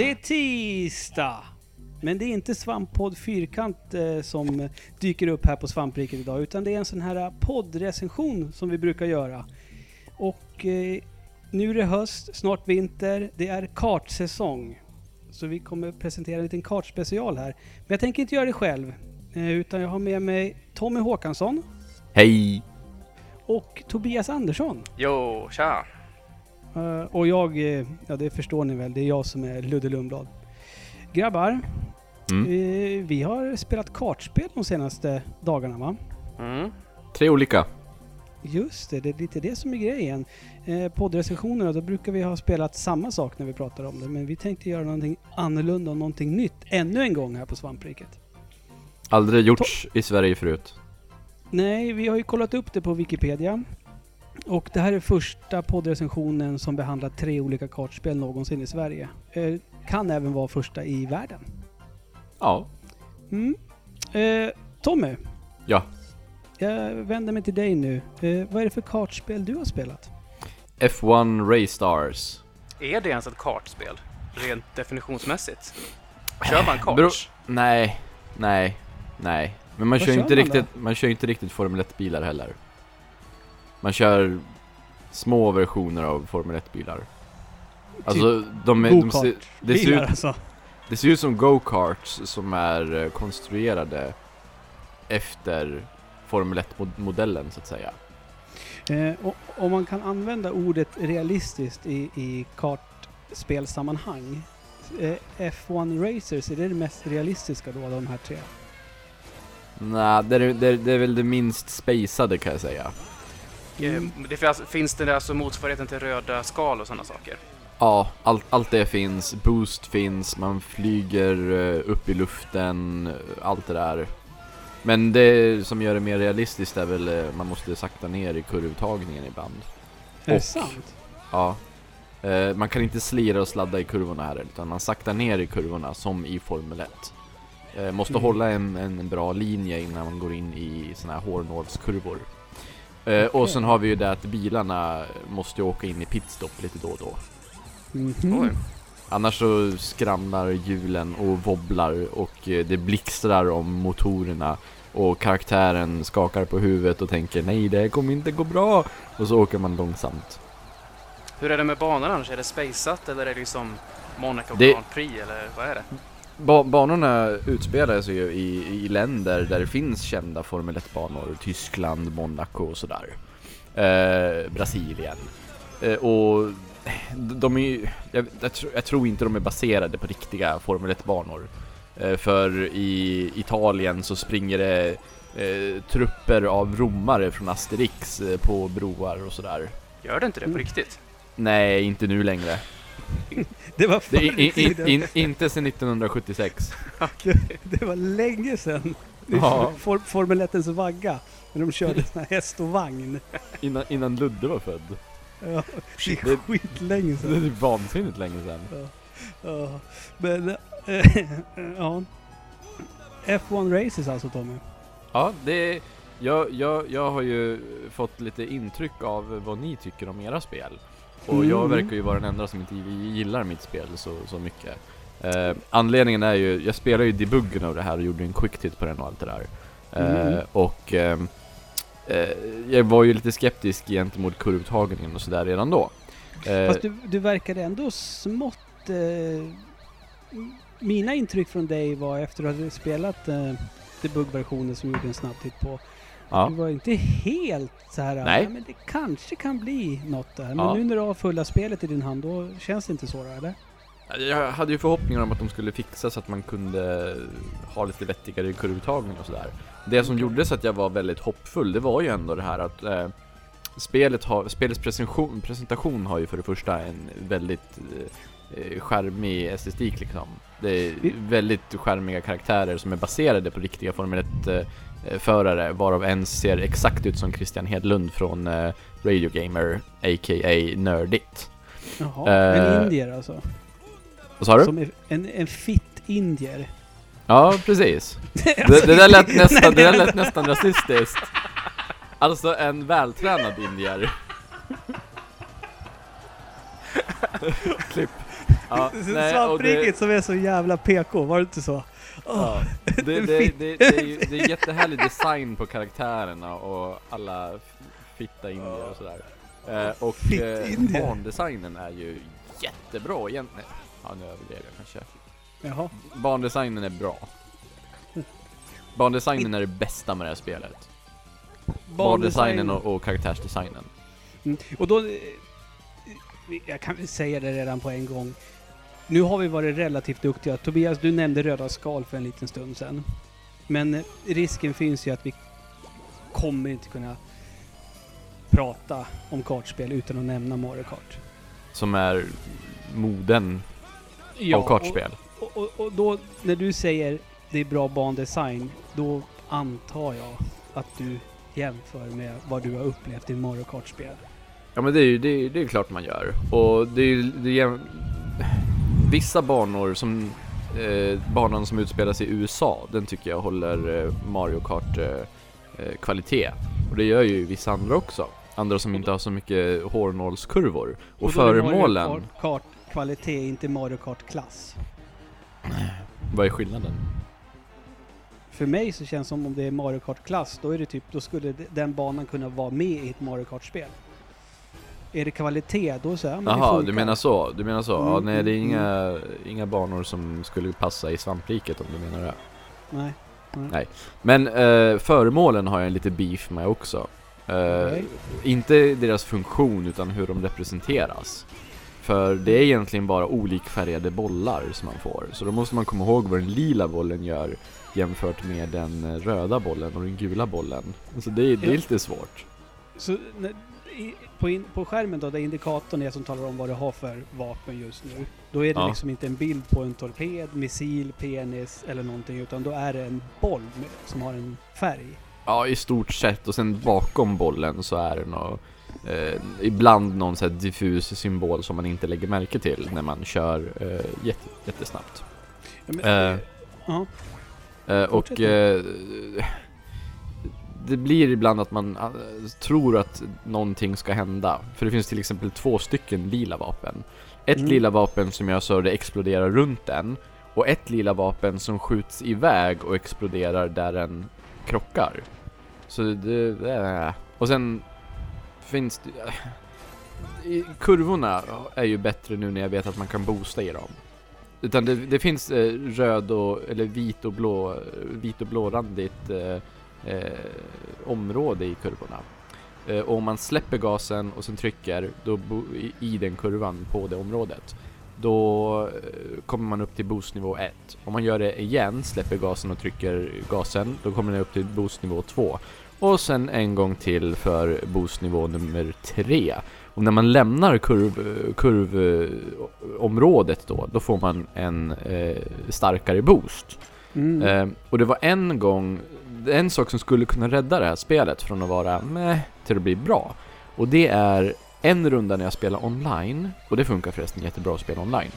Det är tisdag! Men det är inte Svamppodd Fyrkant eh, som dyker upp här på Svampriket idag, utan det är en sån här poddrecension som vi brukar göra. Och eh, nu är det höst, snart vinter, det är kartsäsong. Så vi kommer presentera en liten kartspecial här. Men jag tänker inte göra det själv, eh, utan jag har med mig Tommy Håkansson Hej! och Tobias Andersson. Jo, tja. Eh, och jag, eh, ja det förstår ni väl, det är jag som är Ludde Lundblad. Grabbar, Mm. eh, vi har spelat kartspel de senaste dagarna va? Mm. Tre olika. Just det, det är lite det som är grejen. Eh, poddrecensionerna, då brukar vi ha spelat samma sak när vi pratar om det, men vi tänkte göra någonting annorlunda och någonting nytt ännu en gång här på Svampriket. Aldrig gjorts i Sverige förut. Nej, vi har ju kollat upp det på Wikipedia. Och det här är första poddrecensionen som behandlar tre olika kartspel någonsin i Sverige. Eh, kan även vara första i världen. Ja. Mm. Eh, Tommy, Ja. jag vänder mig till dig nu. Eh, vad är det för kartspel du har spelat? F1 Race Stars. Är det ens ett kartspel? Rent definitionsmässigt? Kör man kart? Bro- Nej, nej, nej. Men man Vad kör kör inte man riktigt, man kör inte riktigt Formel 1-bilar heller. Man kör små versioner av Formel 1-bilar. Alltså, de, är- de, ser, det, ser ut, alltså. det ser ut som go-karts som är eh, konstruerade efter Formel 1-modellen så att säga. Eh, och, om man kan använda ordet realistiskt i, i kartspelsammanhang. Eh, F1 Racers, är det det mest realistiska då av de här tre? Nej, det är, det, är, det är väl det minst spacade kan jag säga. Mm. Eh, Det finns, finns det alltså motsvarigheten till röda skal och sådana saker? Ja, allt, allt det finns. Boost finns, man flyger eh, upp i luften, eh, allt det där. Men det som gör det mer realistiskt är väl eh, man måste sakta ner i kurvtagningen ibland. Är det Och- sant? Ja. Man kan inte slira och sladda i kurvorna här utan man saktar ner i kurvorna som i Formel 1. Eh, måste Mm. hålla en, en bra linje innan man går in i såna här hårnålskurvor. Eh, och sen har vi ju det att bilarna måste ju åka in i pitstop lite då och då. Mhm. Oj. Annars så skramlar hjulen och wobblar och eh, det blixtrar om motorerna och karaktären skakar på huvudet och tänker nej det kommer inte gå bra och så åker man långsamt. Hur är det med banorna annars? Är det spaceat eller är det liksom Monaco Det- Grand Prix eller vad är det? Ba banorna utspelar sig ju i, i länder där det finns kända Formel 1-banor. Tyskland, Monaco och sådär. Eh, Brasilien. Eh, och de är ju, jag, jag, tror- jag tror inte de är baserade på riktiga Formel 1-banor. Eh, för i Italien så springer det eh, trupper av romare från Asterix eh, på broar och sådär. Gör det inte det på Mm. riktigt? Nej, inte nu längre. Det var förr i in, tiden. in, inte sedan 1976. Det var länge sedan. Ja. For, Formel 1 vagga. När de körde sån här häst och vagn. Innan, innan Ludde var född. Ja, det är skitlänge Det är sedan. vansinnigt länge sedan. Ja. Men, eh, ja. F1 Races alltså Tommy. Ja, det jag, jag, jag har ju fått lite intryck av vad ni tycker om era spel. Och jag Mm. verkar ju vara den enda som inte gillar mitt spel så, så mycket. Eh, anledningen är ju, jag spelar ju debuggen av det här och gjorde en quick tit på den och allt det där. Eh, Mm. Och ehm, eh, jag var ju lite skeptisk gentemot kurvtagningen och sådär redan då. Eh, Fast du, du verkade ändå smått... Eh, mina intryck från dig var efter att du hade spelat eh, debugversionen som gjorde en snabb titt på. Ja. Du var inte helt så här. Nej. "Ja, men det kanske kan bli något där. Men Ja. nu när du har fulla spelet i din hand, då känns det inte så då, eller? Jag hade ju förhoppningar om att de skulle fixa så att man kunde ha lite vettigare kurvtagning och sådär. Det som gjorde så att jag var väldigt hoppfull, det var ju ändå det här att eh, spelet har, spelets presentation, presentation har ju för det första en väldigt eh, skärmig estetik liksom. Det är väldigt skärmiga karaktärer som är baserade på riktiga Formel 1 eh, förare, varav en ser exakt ut som Christian Hedlund från eh, Radio Gamer, a.k.a. Nördigt. Jaha, Eh, en indier alltså. Vad sa du? Som en, en fitt indier. Ja, precis. Det, det där lät nästan, det där lät nästan rasistiskt. Alltså en vältränad indier. Klipp. Ja, Svampriket som är så jävla PK, var det inte så? Ja, det, det, det, det, är ju, det är jättehärlig design på karaktärerna och alla fitta indier och sådär. Eh, och eh, Fitt-indier. barndesignen är ju jättebra egentligen. Ja, nu överdrev jag kanske. Jaha. Barndesignen är bra. Barndesignen är det bästa med det här spelet. Barndesignen och, och karaktärsdesignen. Mm. Och då... eh, Jag kan väl säga det redan på en gång. Nu har vi varit relativt duktiga. Tobias, du nämnde röda skal för en liten stund sedan. Men eh, risken finns ju att vi kommer inte kunna prata om kartspel utan att nämna Mario Kart. Som är moden av kartspel. Och, och, och då, när du säger det är bra bandesign, då antar jag att du jämför med vad du har upplevt i Mario Kart-spel. Ja men det är ju det, är- det är klart man gör. Och det är ju det är, Vissa banor som eh, banan som utspelar sig i USA, den tycker jag håller eh, Mario Kart eh, eh, kvalitet. Och det gör ju vissa andra också. Andra som inte har så mycket hårnålskurvor. Och, det föremålen, Mario Kart-kvalitet, inte Mario Kart-klass. vad är skillnaden? För mig så känns det som om det är Mario Kart-klass, då är det typ, då skulle de- den banan kunna vara med i ett Mario Kart-spel. Är det kvalitet, då så, ja, men det Jaha, du menar så? Du menar så? ja, Mm, nej det är mm, inga, inga banor som skulle passa i svampriket om du menar det. Nej. Nej. Men eh, föremålen har jag en lite beef med också. Eh. Inte deras funktion utan hur de representeras. För det är egentligen bara olikfärgade bollar som man får. Så då måste man komma ihåg vad den lila bollen gör jämfört med den eh, röda bollen och den gula bollen. Så det, är- det är Ja. lite svårt. Så i, på, in, på skärmen då, där indikatorn är som talar om vad du har för vapen just nu. Då är det Ja. liksom inte en bild på en torped, missil, penis eller någonting, utan då är det en boll med, som har en färg. Ja, i stort sett. Och sen bakom bollen så är det nå eh, ibland någon så här diffus symbol som man inte lägger märke till när man kör eh, jätte, jättesnabbt. Ja, men, Eh, ja. Eh, och Fortsätt eh, det blir ibland att man eh, tror att någonting ska hända. För det finns till exempel två stycken lila vapen. Ett Mm. lila vapen som gör så det exploderar runt den. Och ett lila vapen som skjuts iväg och exploderar där den krockar. Så det, är... Och sen finns det... i- Kurvorna är ju bättre nu när jag vet att man kan boosta i dem. Utan det, det finns eh, röd och, eller vit och blå, vit och blårandigt område i kurvorna. Eh, och om man släpper gasen och sen trycker då i den kurvan på det området, då eh, kommer man upp till boostnivå 1. Om man gör det igen, släpper gasen och trycker gasen, då kommer den upp till boostnivå 2. Och sen en gång till för boostnivå nummer 3. Och när man lämnar kurv, kurvområdet då, då får man en eh, starkare boost. Mm. Eh, och det var en gång, en sak som skulle kunna rädda det här spelet från att vara meh till att bli bra. Och det är en runda när jag spelar online, och det funkar förresten jättebra att spela online.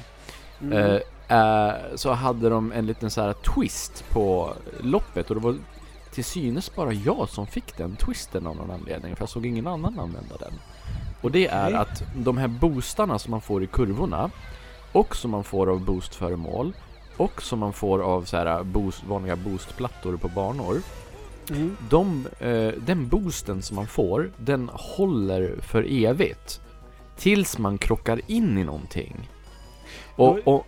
Mm. Eh, eh, så hade de en liten så här twist på loppet och det var till synes bara jag som fick den twisten av någon anledning för jag såg ingen annan använda den. Och det är Okej. att de här boostarna som man får i kurvorna och som man får av boostföremål och som man får av så här boost, vanliga boostplattor på banor. Mm. De, eh, den boosten som man får, den håller för evigt. Tills man krockar in i någonting. Och, och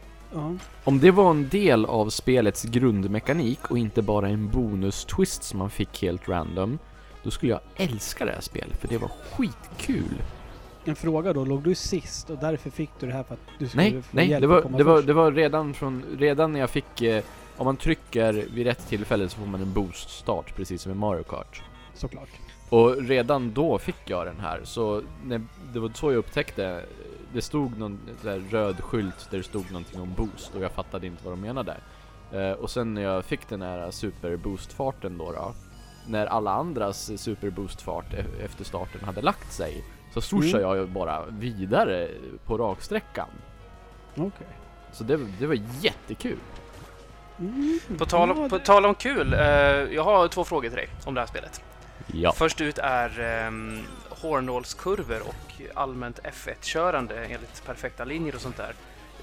om det var en del av spelets grundmekanik och inte bara en bonus-twist som man fick helt random, då skulle jag älska det här spelet, för det var skitkul. En fråga då, låg du sist och därför fick du det här för att du skulle Nej, få nej, hjälp det att var, komma det var, först? det var redan från, redan när jag fick, eh, om man trycker vid rätt tillfälle så får man en boost-start, precis som i Mario Kart. Såklart. Och redan då fick jag den här, så när, det var så jag upptäckte Det stod någon här röd skylt där det stod någonting om boost och jag fattade inte vad de menade eh, Och sen när jag fick den här super boost-farten då, då När alla andras super boost-fart e- efter starten hade lagt sig Så swooshade jag ju bara vidare på raksträckan Okej. Så det, det var jättekul Mm. På tal, om, på tal om kul, eh, jag har två frågor till dig om det här spelet. Ja Först ut är um, hårnålskurvor och allmänt F1-körande enligt perfekta linjer och sånt där.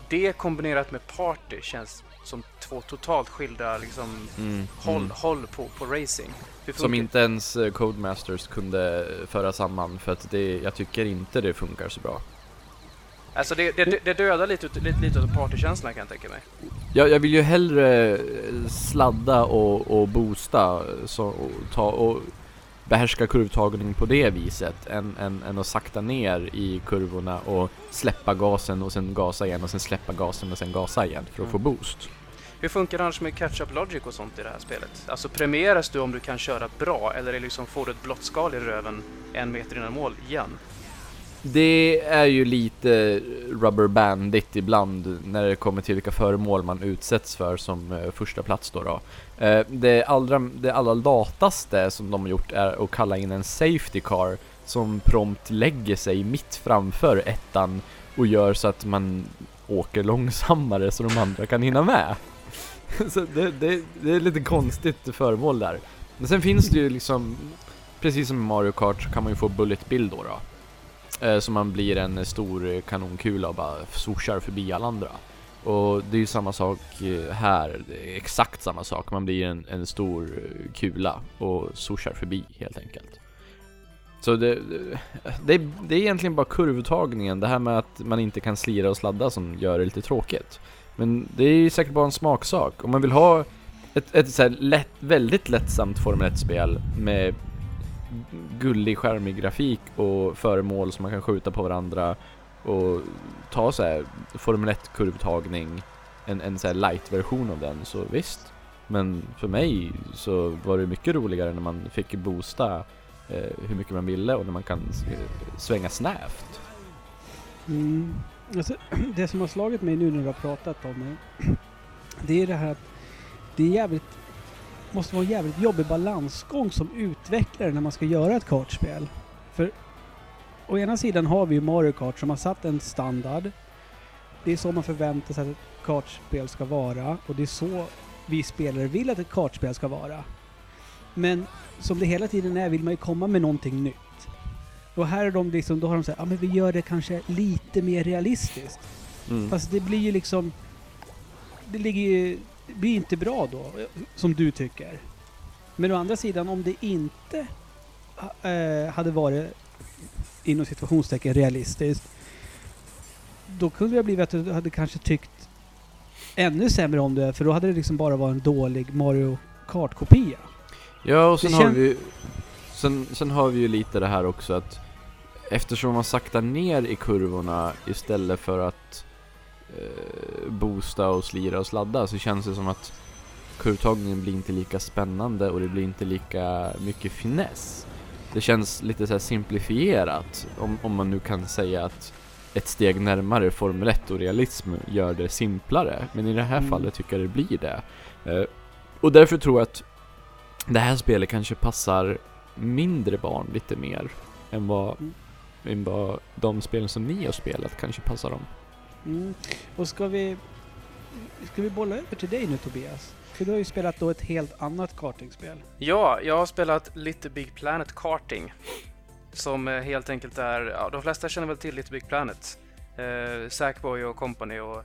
det kombinerat med party känns som två totalt skilda liksom, Mm, håll, mm. håll på, på racing. Som inte ens eh, Codemasters kunde föra samman för att det, jag tycker inte det funkar så bra. Alltså det, det, det dödar lite, lite, lite av partykänslan kan jag tänka mig. Jag, jag vill ju hellre eh, sladda och, och boosta så, och, ta, och behärska kurvtagning på det viset än, än, än att sakta ner i kurvorna och släppa gasen och sen gasa igen och sen släppa gasen och sen gasa igen för att få boost. Hur funkar det annars med catch-up logic och sånt i det här spelet? Alltså premieras du om du kan köra bra eller är liksom, får du ett blått skal i röven en meter innan mål igen? Det är ju lite rubber bandit ibland när det kommer till vilka föremål man utsätts för som eh, första plats då. då. Eh, det, allra, det allra lataste som de har gjort är att kalla in en safety car som prompt lägger sig mitt framför ettan och gör så att man åker långsammare så de andra kan hinna med. så det, det, det är lite konstigt föremål där. Men sen finns det ju liksom, precis som i Mario Kart så kan man ju få bullet bill då. då. Eh, så man blir en stor kanonkula och bara swooshar förbi alla andra. Och det är ju samma sak eh, här, exakt samma sak. Man blir en, en stor eh, kula och swooshar förbi helt enkelt. Så det, det, är- det är egentligen bara kurvtagningen, det här med att man inte kan slira och sladda som gör det lite tråkigt. Men det är ju säkert bara en smaksak. Om man vill ha ett, ett så här lätt, väldigt lättsamt Formel 1-spel med gullig, skärmig grafik och föremål som man kan skjuta på varandra och ta så här Formel 1-kurvtagning, en, en så här light-version av den, så visst. Men för mig så var det mycket roligare när man fick boosta eh, hur mycket man ville och när man kan eh, svänga snävt. Mm. Alltså, det som har slagit mig nu när du har pratat om det, det är det här att det är jävligt, måste vara en jävligt jobbig balansgång som utvecklare när man ska göra ett kartspel. För å ena sidan har vi ju Mario Kart som har satt en standard. Det är så man förväntar sig att ett kartspel ska vara och det är så vi spelare vill att ett kartspel ska vara. Men som det hela tiden är vill man ju komma med någonting nytt. Och här är de liksom, då har de sagt, ja men vi gör det kanske lite mer realistiskt. Mm. Fast det blir ju liksom, det ligger ju, blir inte bra då, som du tycker. Men å andra sidan, om det inte eh, hade varit inom situationstecken realistiskt, då kunde det blivit att du hade kanske tyckt ännu sämre om det, för då hade det liksom bara varit en dålig Mario Kart-kopia. Ja, och sen har vi sen, sen har vi ju lite det här också att eftersom man saktar ner i kurvorna istället för att eh, boosta och slira och sladda så känns det som att kurvtagningen blir inte lika spännande och det blir inte lika mycket finess. Det känns lite så simplifierat om, om man nu kan säga att ett steg närmare Formel 1 och realism gör det simplare. Men i det här Mm. fallet tycker jag det blir det. Eh, och därför tror jag att det här spelet kanske passar mindre barn lite mer än vad, Mm. än vad de spelen som ni har spelat kanske passar dem. Mm. Och ska vi, ska vi bolla över till dig nu Tobias? För du har ju spelat då ett helt annat kartingspel. Ja, jag har spelat Little Big Planet Karting. Som eh, helt enkelt är, ja, de flesta känner väl till Little Big Planet. Eh, Sackboy och Company och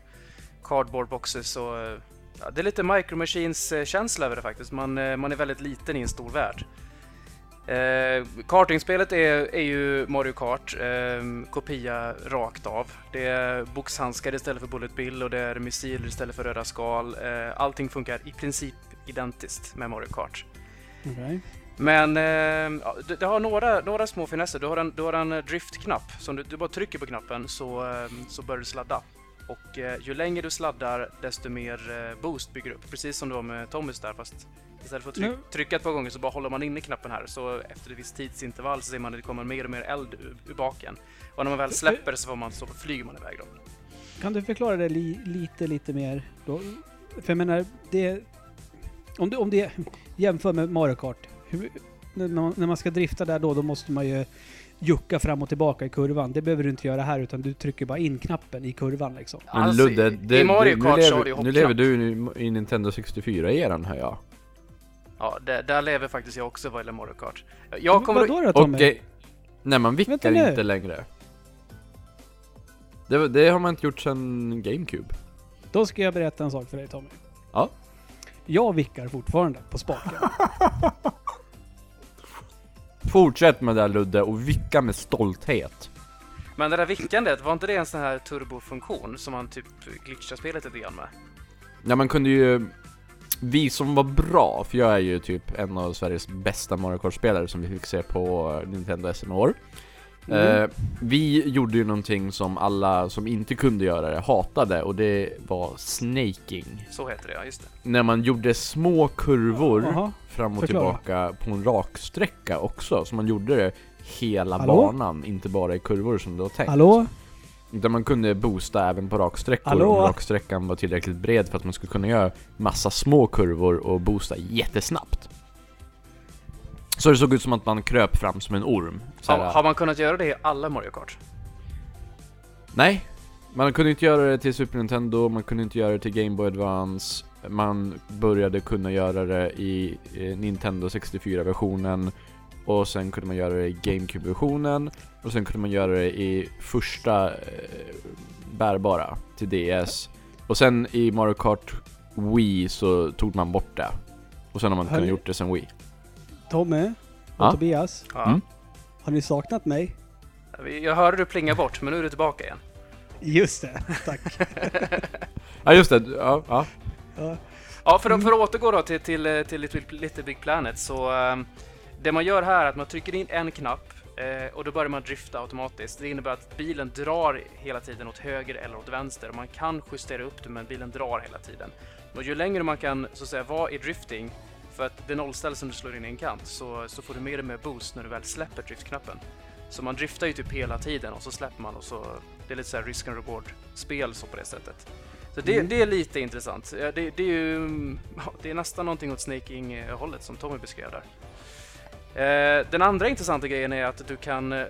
Cardboard Boxes och... Eh, ja, det är lite Micro Machines-känsla eh, över det faktiskt. Man, man är väldigt liten i en stor värld. Eh, kartingspelet är, är ju Mario Kart, eh, kopia rakt av. Det är boxhandskar istället för Bullet Bill och det är missiler istället för röda skal. Eh, allting funkar i princip identiskt med Mario Kart. Okej. Men eh, det, det har några, några små finesser. Du har en, du har en driftknapp. Så du, du bara trycker på knappen så, eh, så börjar du sladda. Och eh, ju längre du sladdar desto mer eh, boost bygger du upp. Precis som det var med Thomas där fast istället för att tryck, trycka ett par gånger så bara håller man inne knappen här. Så efter ett visst tidsintervall så ser man att det kommer mer och mer eld ur, ur baken. Och när man väl släpper så, får man, så flyger man iväg då. Kan du förklara det li, lite, lite mer då? För jag menar, det... Om du, om det jämför med Mario Kart. Hur, när, man, när man ska drifta där då, då måste man ju jucka fram och tillbaka i kurvan. Det behöver du inte göra här, utan du trycker bara in knappen i kurvan liksom. Men Alltså, Ludde, i- det, i Mario du, Kart nu, du lever, ju nu lever du i, Nintendo 64-eran hör jag. Ja, där, där lever faktiskt jag också vad gäller Mario Kart. Jag kommer... Vadå då Tommy? eh, nej, man vickar nu. inte längre. Det, det har man inte gjort sedan GameCube. Då ska jag berätta en sak för dig Tommy. Ja. Jag vickar fortfarande på spaken. Fortsätt med det där Ludde och vicka med stolthet. Men det där vickandet, var inte det en sån här turbofunktion som man typ glitchar spelet lite grann med? Ja man kunde ju Vi som var bra, för jag är ju typ en av Sveriges bästa Mario Kart-spelare som vi fick se på Nintendo SM år Mm. eh, Vi gjorde ju någonting som alla som inte kunde göra det hatade och det var snaking Så heter det ja, just det. När man gjorde små kurvor Jaha. fram och Förklara. tillbaka på en raksträcka också, så man gjorde det hela Hallå? banan, inte bara i kurvor som det var tänkt Hallå? Där man kunde boosta även på raksträckor Hallå? om raksträckan var tillräckligt bred för att man skulle kunna göra massa små kurvor och boosta jättesnabbt. Så det såg ut som att man kröp fram som en orm. Så här, Har, har man kunnat göra det i alla Mario Kart? Nej, man kunde inte göra det till Super Nintendo, man kunde inte göra det till Game Boy Advance. Man började kunna göra det i Nintendo 64-versionen och sen kunde man göra det i GameCube-versionen och sen kunde man göra det i första eh, bärbara till DS. Och sen i Mario Kart Wii så tog man bort det. Och sen har man inte kunnat gjort det sen Wii. Tommy? Och Ja? Tobias? Ja. Mm. Har ni saknat mig? Jag hörde du plinga bort, men nu är du tillbaka igen. Just det, tack. Ja just det, ja, ja. Ja. Ja, för, att- för att återgå då till, till, till Little, Little Big Planet så ehm, det man gör här är att man trycker in en knapp eh, och då börjar man drifta automatiskt. Det innebär att bilen drar hela tiden åt höger eller åt vänster och man kan justera upp det men bilen drar hela tiden. Och ju längre man kan så att säga vara i drifting för att det nollställs som du slår in i en kant så, så får du mer och mer boost när du väl släpper driftknappen. Så man driftar ju typ hela tiden och så släpper man och så det är lite så här risk and reward spel så på det sättet. Så det, Mm. det är lite intressant. Det, det är ju det är nästan någonting åt snaking-hållet som Tommy beskrev där. Eh, den andra intressanta grejen är att du kan, eh,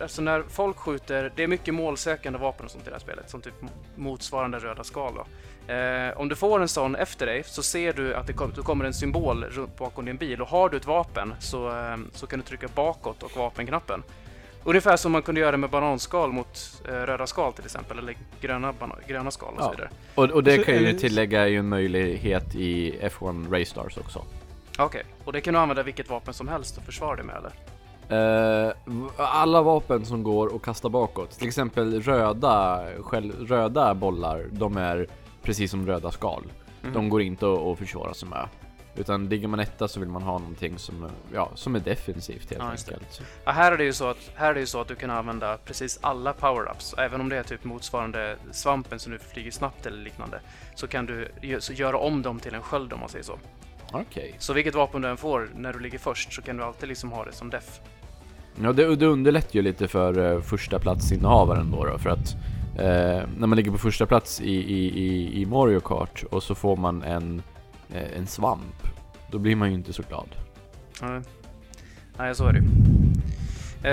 alltså när folk skjuter, det är mycket målsökande vapen och sånt i det här spelet, som typ motsvarande röda skal då. Eh, om du får en sån efter dig så ser du att det, kom, det kommer en symbol bakom din bil och har du ett vapen så, eh, så kan du trycka bakåt och vapenknappen. Ungefär som man kunde göra med bananskal mot eh, röda skal till exempel, eller gröna, gröna skal och Ja. så vidare. Och, och det Så kan ju tillägga är ju en möjlighet i F1 Race Stars också. Okej, och det kan du använda vilket vapen som helst och försvara dig med eller? V- alla vapen som går att kasta bakåt, till exempel röda, själv, röda bollar, de är precis som röda skal. Mhm. De går inte att, att försvara sig med. Utan ligger man etta så vill man ha någonting som, ja, som är defensivt helt Ja, enkelt. Ja, här är det ju så att, här är det ju så att du kan använda precis alla power-ups, även om det är typ motsvarande svampen som du flyger snabbt eller liknande, så kan du så göra om dem till en sköld om man säger så. Okej. Så vilket vapen du än får när du ligger först så kan du alltid liksom ha det som def. Ja, det, det underlättar ju lite för uh, första platsinnehavaren då, då för att eh, när man ligger på första plats i, i, i, i Mario Kart och så får man en, eh, en svamp, då blir man ju inte så glad. Nej, Nej så är det ju. Eh,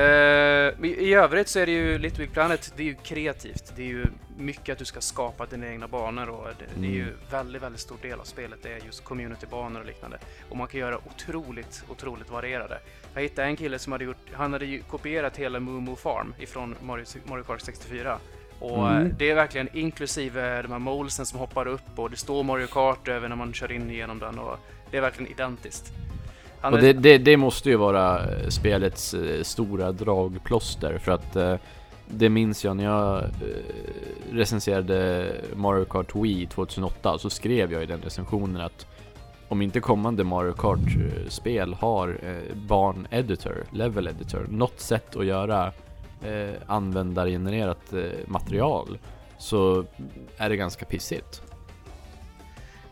i- övrigt så är det ju Little Big Planet, det är ju kreativt. Det är ju mycket att du ska skapa dina egna banor och det, det är ju Mm. väldigt, väldigt stor del av spelet. Det är just communitybanor och liknande. Och man kan göra otroligt, otroligt varierade. Jag hittade en kille som hade gjort, han hade ju kopierat hela Moo Moo Farm ifrån Mario, Mario Kart 64. Och Mm. det är verkligen inklusive de här molesen som hoppar upp och det står Mario Kart över när man kör in genom den och det är verkligen identiskt. Och det, det, det måste ju vara eh, spelets eh, stora dragplåster för att eh, det minns jag när jag recenserade Mario Kart Wii 2008 så skrev jag i den recensionen att om inte kommande Mario Kart-spel har eh, barn-editor, level editor, något sätt att göra eh, användargenererat material så är det ganska pissigt.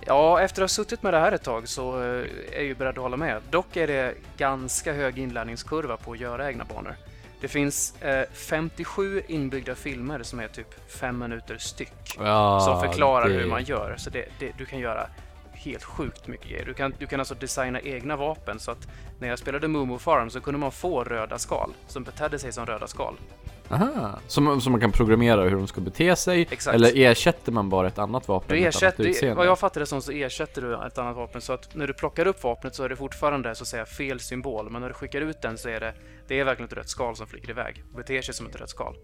Ja, efter att ha suttit med det här ett tag så eh, är jag ju beredd att hålla med. Dock är det ganska hög inlärningskurva på att göra egna banor. Det finns eh, 57 inbyggda filmer som är typ fem minuter styck. Ja, som förklarar det- hur man gör. Så det, det, du kan göra helt sjukt mycket grejer. Du kan, du kan alltså designa egna vapen så att när jag spelade Momo Farm så kunde man få röda skal som betedde sig som röda skal. Aha, som, som man kan programmera hur de ska bete sig? Exakt. Eller ersätter man bara ett annat vapen Du med ett annat ersätter, vad jag fattar det som så ersätter du ett annat vapen så att när du plockar upp vapnet så är det fortfarande så att säga fel symbol men när du skickar ut den så är det, det är verkligen ett rött skal som flyger iväg och beter sig som ett rött skal.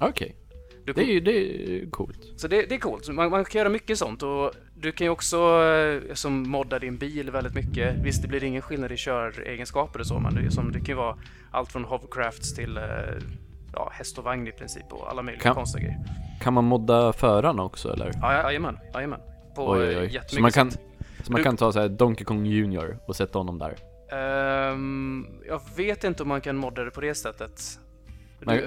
Okej. Du Det är ju det är coolt. Så det, det är coolt. Man, man kan göra mycket sånt och du kan ju också eh, som modda din bil väldigt mycket. Visst, det blir ingen skillnad i köregenskaper och så, men det, som, det kan ju vara allt från hovercrafts till eh, ja, häst och vagn i princip och alla möjliga Kan- konstiga grejer. Kan man modda förarna också eller? Ja, ja, Jajamän, jajamän. På Oj, oj, eh, oj. Så man kan, sätt. så man Du- kan ta så här Donkey Kong Junior och sätta honom där? Ehm, jag vet inte om man kan modda det på det sättet.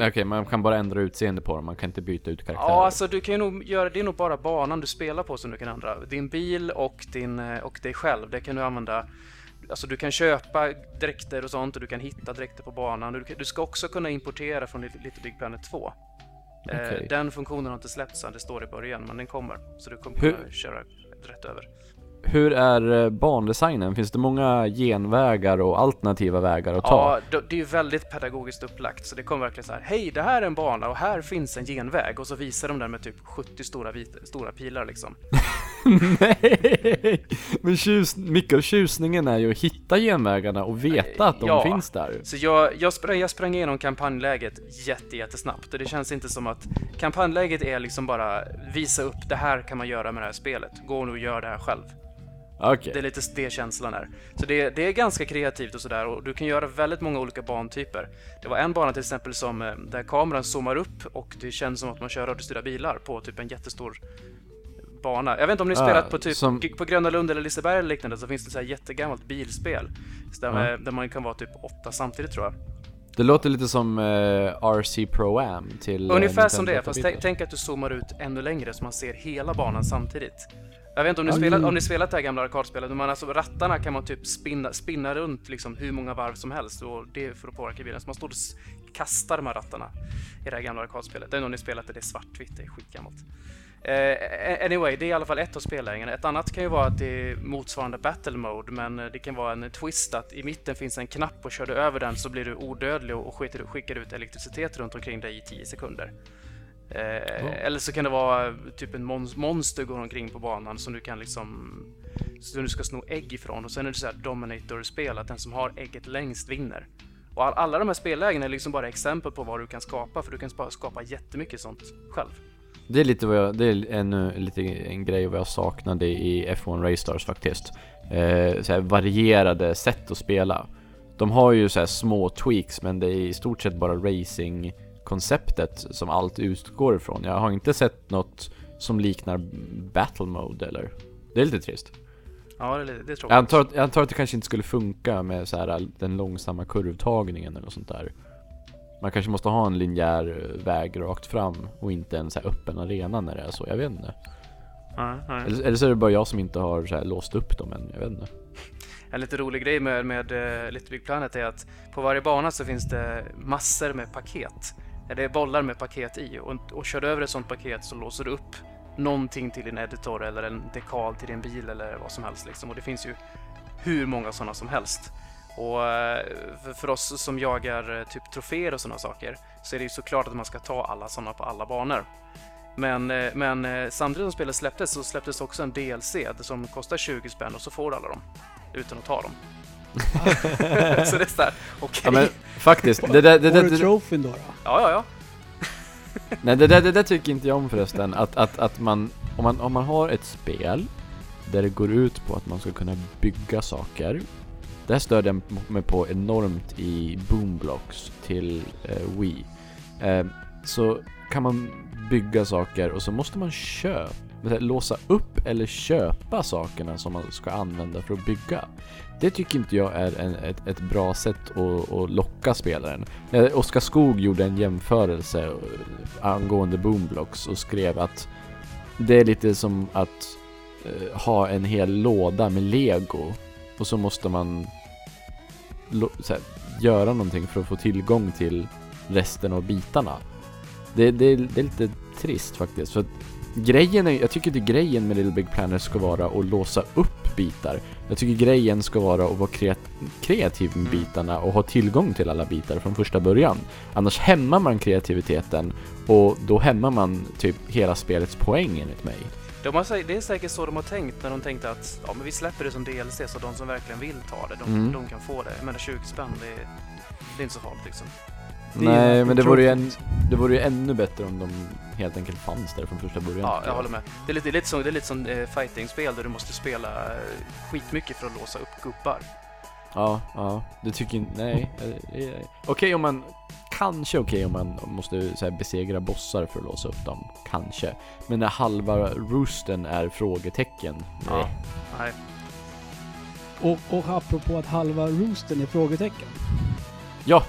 Okej, man kan bara ändra utseende på dem, man kan inte byta ut karaktärer? Ja, alltså du kan ju nog göra, det är nog bara banan du spelar på som du kan ändra. Din bil och, din, eh, och dig själv, det kan du använda. Alltså du kan köpa dräkter och sånt och du kan hitta dräkter på banan. Du, du ska också kunna importera från Little Big Planet 2. Eh, Okej. Den funktionen har inte släppts än, det står i början, men den kommer. Så du kommer Hur- kunna köra rätt över. Hur är eh, bandesignen? Finns det många genvägar och alternativa vägar att ta? Ja, det- det är ju väldigt pedagogiskt upplagt, så det kommer verkligen så här. Hej, det här är en bana och här finns en genväg. Och så visar de den med typ 70 stora, vita, stora pilar liksom. Nej! Men tjus, mycket av tjusningen är ju att hitta genvägarna och veta att de Ja. finns där. Så jag, jag, sprang, jag sprang igenom kampanjläget jätte, jättesnabbt och det känns inte som att kampanjläget är liksom bara visa upp det här kan man göra med det här spelet. Gå nu och gör det här själv. Okej. Det är lite det känslan är. Så det, det är ganska kreativt och sådär och du kan göra väldigt många olika bantyper. Det var en bana till exempel som eh, där kameran zoomar upp och det känns som att man kör radiostyrda bilar på typ en jättestor bana. Jag vet inte om ni Ah, spelat på typ som- på Gröna Lund eller Liseberg eller liknande så finns det så här jättegammalt bilspel. Där, Ja. där man kan vara typ åtta samtidigt tror jag. Det låter lite som eh, RC Pro Am till eh, Ungefär som det, fast 8-bitar. tänk, att du zoomar ut ännu längre så man ser hela banan samtidigt. Jag vet inte om ni, Ja, spelat, mm. om ni spelat det här gamla arkadspelet, men alltså rattarna kan man typ spinna, spinna runt liksom hur många varv som helst och det är för att påverka bilen. Så man står och kastar de här rattarna i det här gamla arkadspelet. Det är nog ni spelat det, det är svartvitt, det är skitgammalt. Eh, anyway, det är i alla fall ett av spellägena. Ett annat kan ju vara att det är motsvarande battle mode, men eh, det kan vara en twist att i mitten finns en knapp och kör du över den så blir du odödlig och skickar, skickar ut elektricitet runt omkring dig i 10 sekunder. Eh, Oh. Eller så kan det vara typ en mons- monster går omkring på banan som du kan liksom som du ska sno ägg ifrån och sen är det så här Dominator-spel att den som har ägget längst vinner. Och all, alla de här spellägena är liksom bara exempel på vad du kan skapa för du kan spa- skapa jättemycket sånt själv. Det är lite vad jag, det är eh, lite en grej vad jag saknade i F1 Race Stars faktiskt. Eh, så här varierade sätt att spela. De har ju så här små tweaks men det är i stort sett bara racing-konceptet som allt utgår ifrån. Jag har inte sett något som liknar battle mode eller? Det är lite trist. Ja, det, det Jag jag. antar, att, jag antar att det kanske inte skulle funka med så här den långsamma kurvtagningen eller något sånt där. Man kanske måste ha en linjär eh, väg rakt fram och inte en så öppen arena när det är så, jag vet inte. Ja, ja. Eller, eller så är det bara jag som inte har så låst upp dem än, jag vet inte. En lite rolig grej med, med uh, Little Big Planet är att på varje bana så finns det massor med paket. Det är bollar med paket i och, och kör du över ett sånt paket så låser du upp någonting till din editor eller en dekal till din bil eller vad som helst liksom. Och det finns ju hur många sådana som helst. Och eh, för, oss som jagar eh, typ troféer och sådana saker så är det ju såklart att man ska ta alla sådana på alla banor. Men, eh, men samtidigt som spelet släpptes så släpptes också en DLC som kostar 20 spänn och så får du alla dem utan att ta dem. så det är såhär, okej. Ja men faktiskt, det där, det, det, du det, trofén då? då? Ja, ja, ja. nej, det, där, det där tycker inte jag om förresten. Att, att, att man, om man, om man har ett spel där det går ut på att man ska kunna bygga saker. Det här störde jag mig på enormt i Boomblocks till eh, Wii. Eh, så kan man bygga saker och så måste man köpa, låsa upp eller köpa sakerna som man ska använda för att bygga. Det tycker inte jag är en, ett, ett bra sätt att, att locka spelaren. Eh, Oskar Skog gjorde en jämförelse eh, angående Boomblocks och skrev att det är lite som att eh, ha en hel låda med lego och så måste man här, göra någonting för att få tillgång till resten av bitarna. Det, det, det är lite trist faktiskt. För att grejen är, jag tycker inte grejen med Little Big Planet ska vara att låsa upp bitar. Jag tycker grejen ska vara att vara kreat- kreativ med Mm. bitarna och ha tillgång till alla bitar från första början. Annars hämmar man kreativiteten och då hämmar man typ hela spelets poäng enligt mig. De har, det är säkert så de har tänkt när de tänkte att ja, men vi släpper det som DLC så de som verkligen vill ta det, de, Mm. de kan få det. Jag menar 20 spänn, det är, det är inte så farligt liksom. Det Nej, en men det vore, ju en, det vore ju ännu bättre om de helt enkelt fanns där från första början. Ja, jag håller med. Det är lite, det är lite som, det är lite som eh, fighting-spel där du måste spela eh, skitmycket för att låsa upp gubbar. Ja, ja. Det tycker inte, nej. eh, eh, Okej om man, kanske okej om man måste så här, besegra bossar för att låsa upp dem. Kanske. Men när halva roosten är frågetecken. Ja. Nej. Och, och apropå att halva roosten är frågetecken. Ja,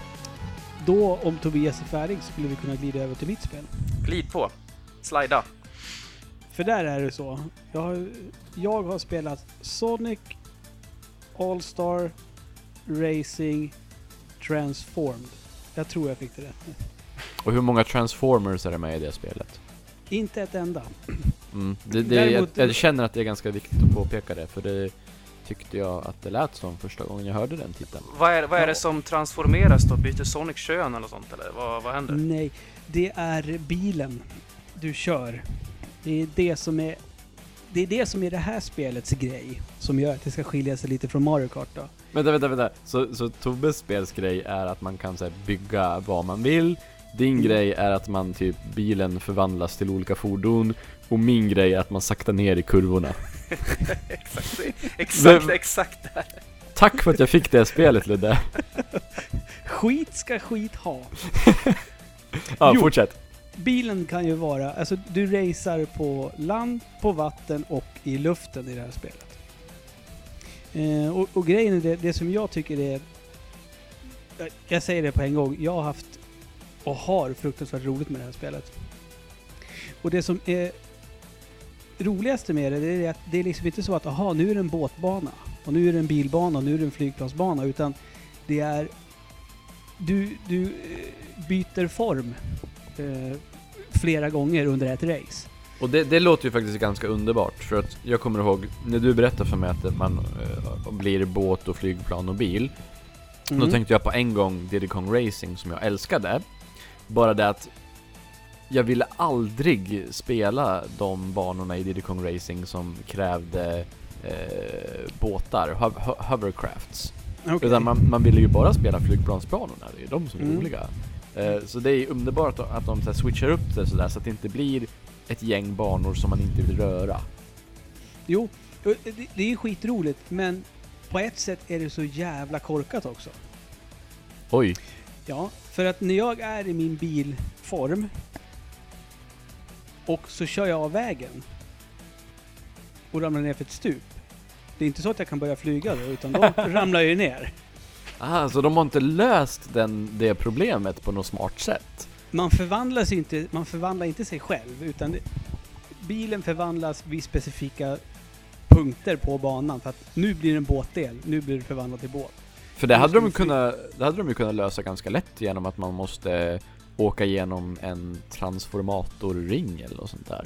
Då, om Tobias är färdig, skulle vi kunna glida över till mitt spel. Glid på. Slida. För där är det så. Jag har, jag har spelat Sonic, All-Star, Racing, Transformed. Jag tror jag fick det rätt nu. och hur många transformers är det med i det spelet? Inte ett enda. Mm. Det, det, Däremot- jag, jag känner att det är ganska viktigt att påpeka det, för det tyckte jag att det lät som första gången jag hörde den titeln. Vad är, vad är det som transformeras då? Byter Sonic kön eller sånt eller? Vad, vad händer? Nej, det är bilen du kör. Det är det som är det är det som är det här spelets grej. Som gör att det ska skilja sig lite från Mario Kart då. Vänta, vänta, vänta. Så, så Tobbes spelsgrej är att man kan så här, bygga vad man vill. Din Mm. grej är att man typ, bilen förvandlas till olika fordon. Och min grej är att man saktar ner i kurvorna. exakt, exakt, Men- exakt det här. Tack för att jag fick det spelet Ludde. Skit ska skit ha. Ja, Jo. fortsätt. Bilen kan ju vara, alltså du racear på land, på vatten och i luften i det här spelet. Eh, och, och grejen är det, det som jag tycker är... jag- Jag säger det på en gång, jag har haft och har fruktansvärt roligt med det här spelet. Och det som är roligaste med det, det är att det är liksom inte så att aha, nu är det en båtbana, och nu är det en bilbana, och nu är det en flygplansbana, utan det är... Du, du eh, byter form eh, flera gånger under ett race. Och det, det låter ju faktiskt ganska underbart, för att jag kommer ihåg när du berättade för mig att man eh, blir båt och flygplan och bil. Då Mm. tänkte jag på en gång Diddy Kong Racing som jag älskade. Bara det att jag ville aldrig spela de banorna i Diddy Kong Racing som krävde eh, båtar, hov- ho- hovercrafts. Okej. Utan man, man ville ju bara spela flygplansbanorna, det är de som är Mm. roliga. Eh, så det är underbart att de så här, switchar upp det sådär så att det inte blir ett gäng banor som man inte vill röra. Jo, det är ju skitroligt, men på ett sätt är det så jävla korkat också. Oj. Ja, för att när jag är i min bilform och så kör jag av vägen och ramlar ner för ett stup. Det är inte så att jag kan börja flyga då, utan då ramlar jag ju ner. Ah, så de har inte löst den, det problemet på något smart sätt? Man förvandlas inte, man förvandlar inte sig själv, utan det, bilen förvandlas vid specifika punkter på banan. För att nu blir det en båtdel, nu blir det förvandlat till båt. För det hade, de kunnat, det hade de ju kunnat lösa ganska lätt genom att man måste åka igenom en transformatorring eller något sånt där.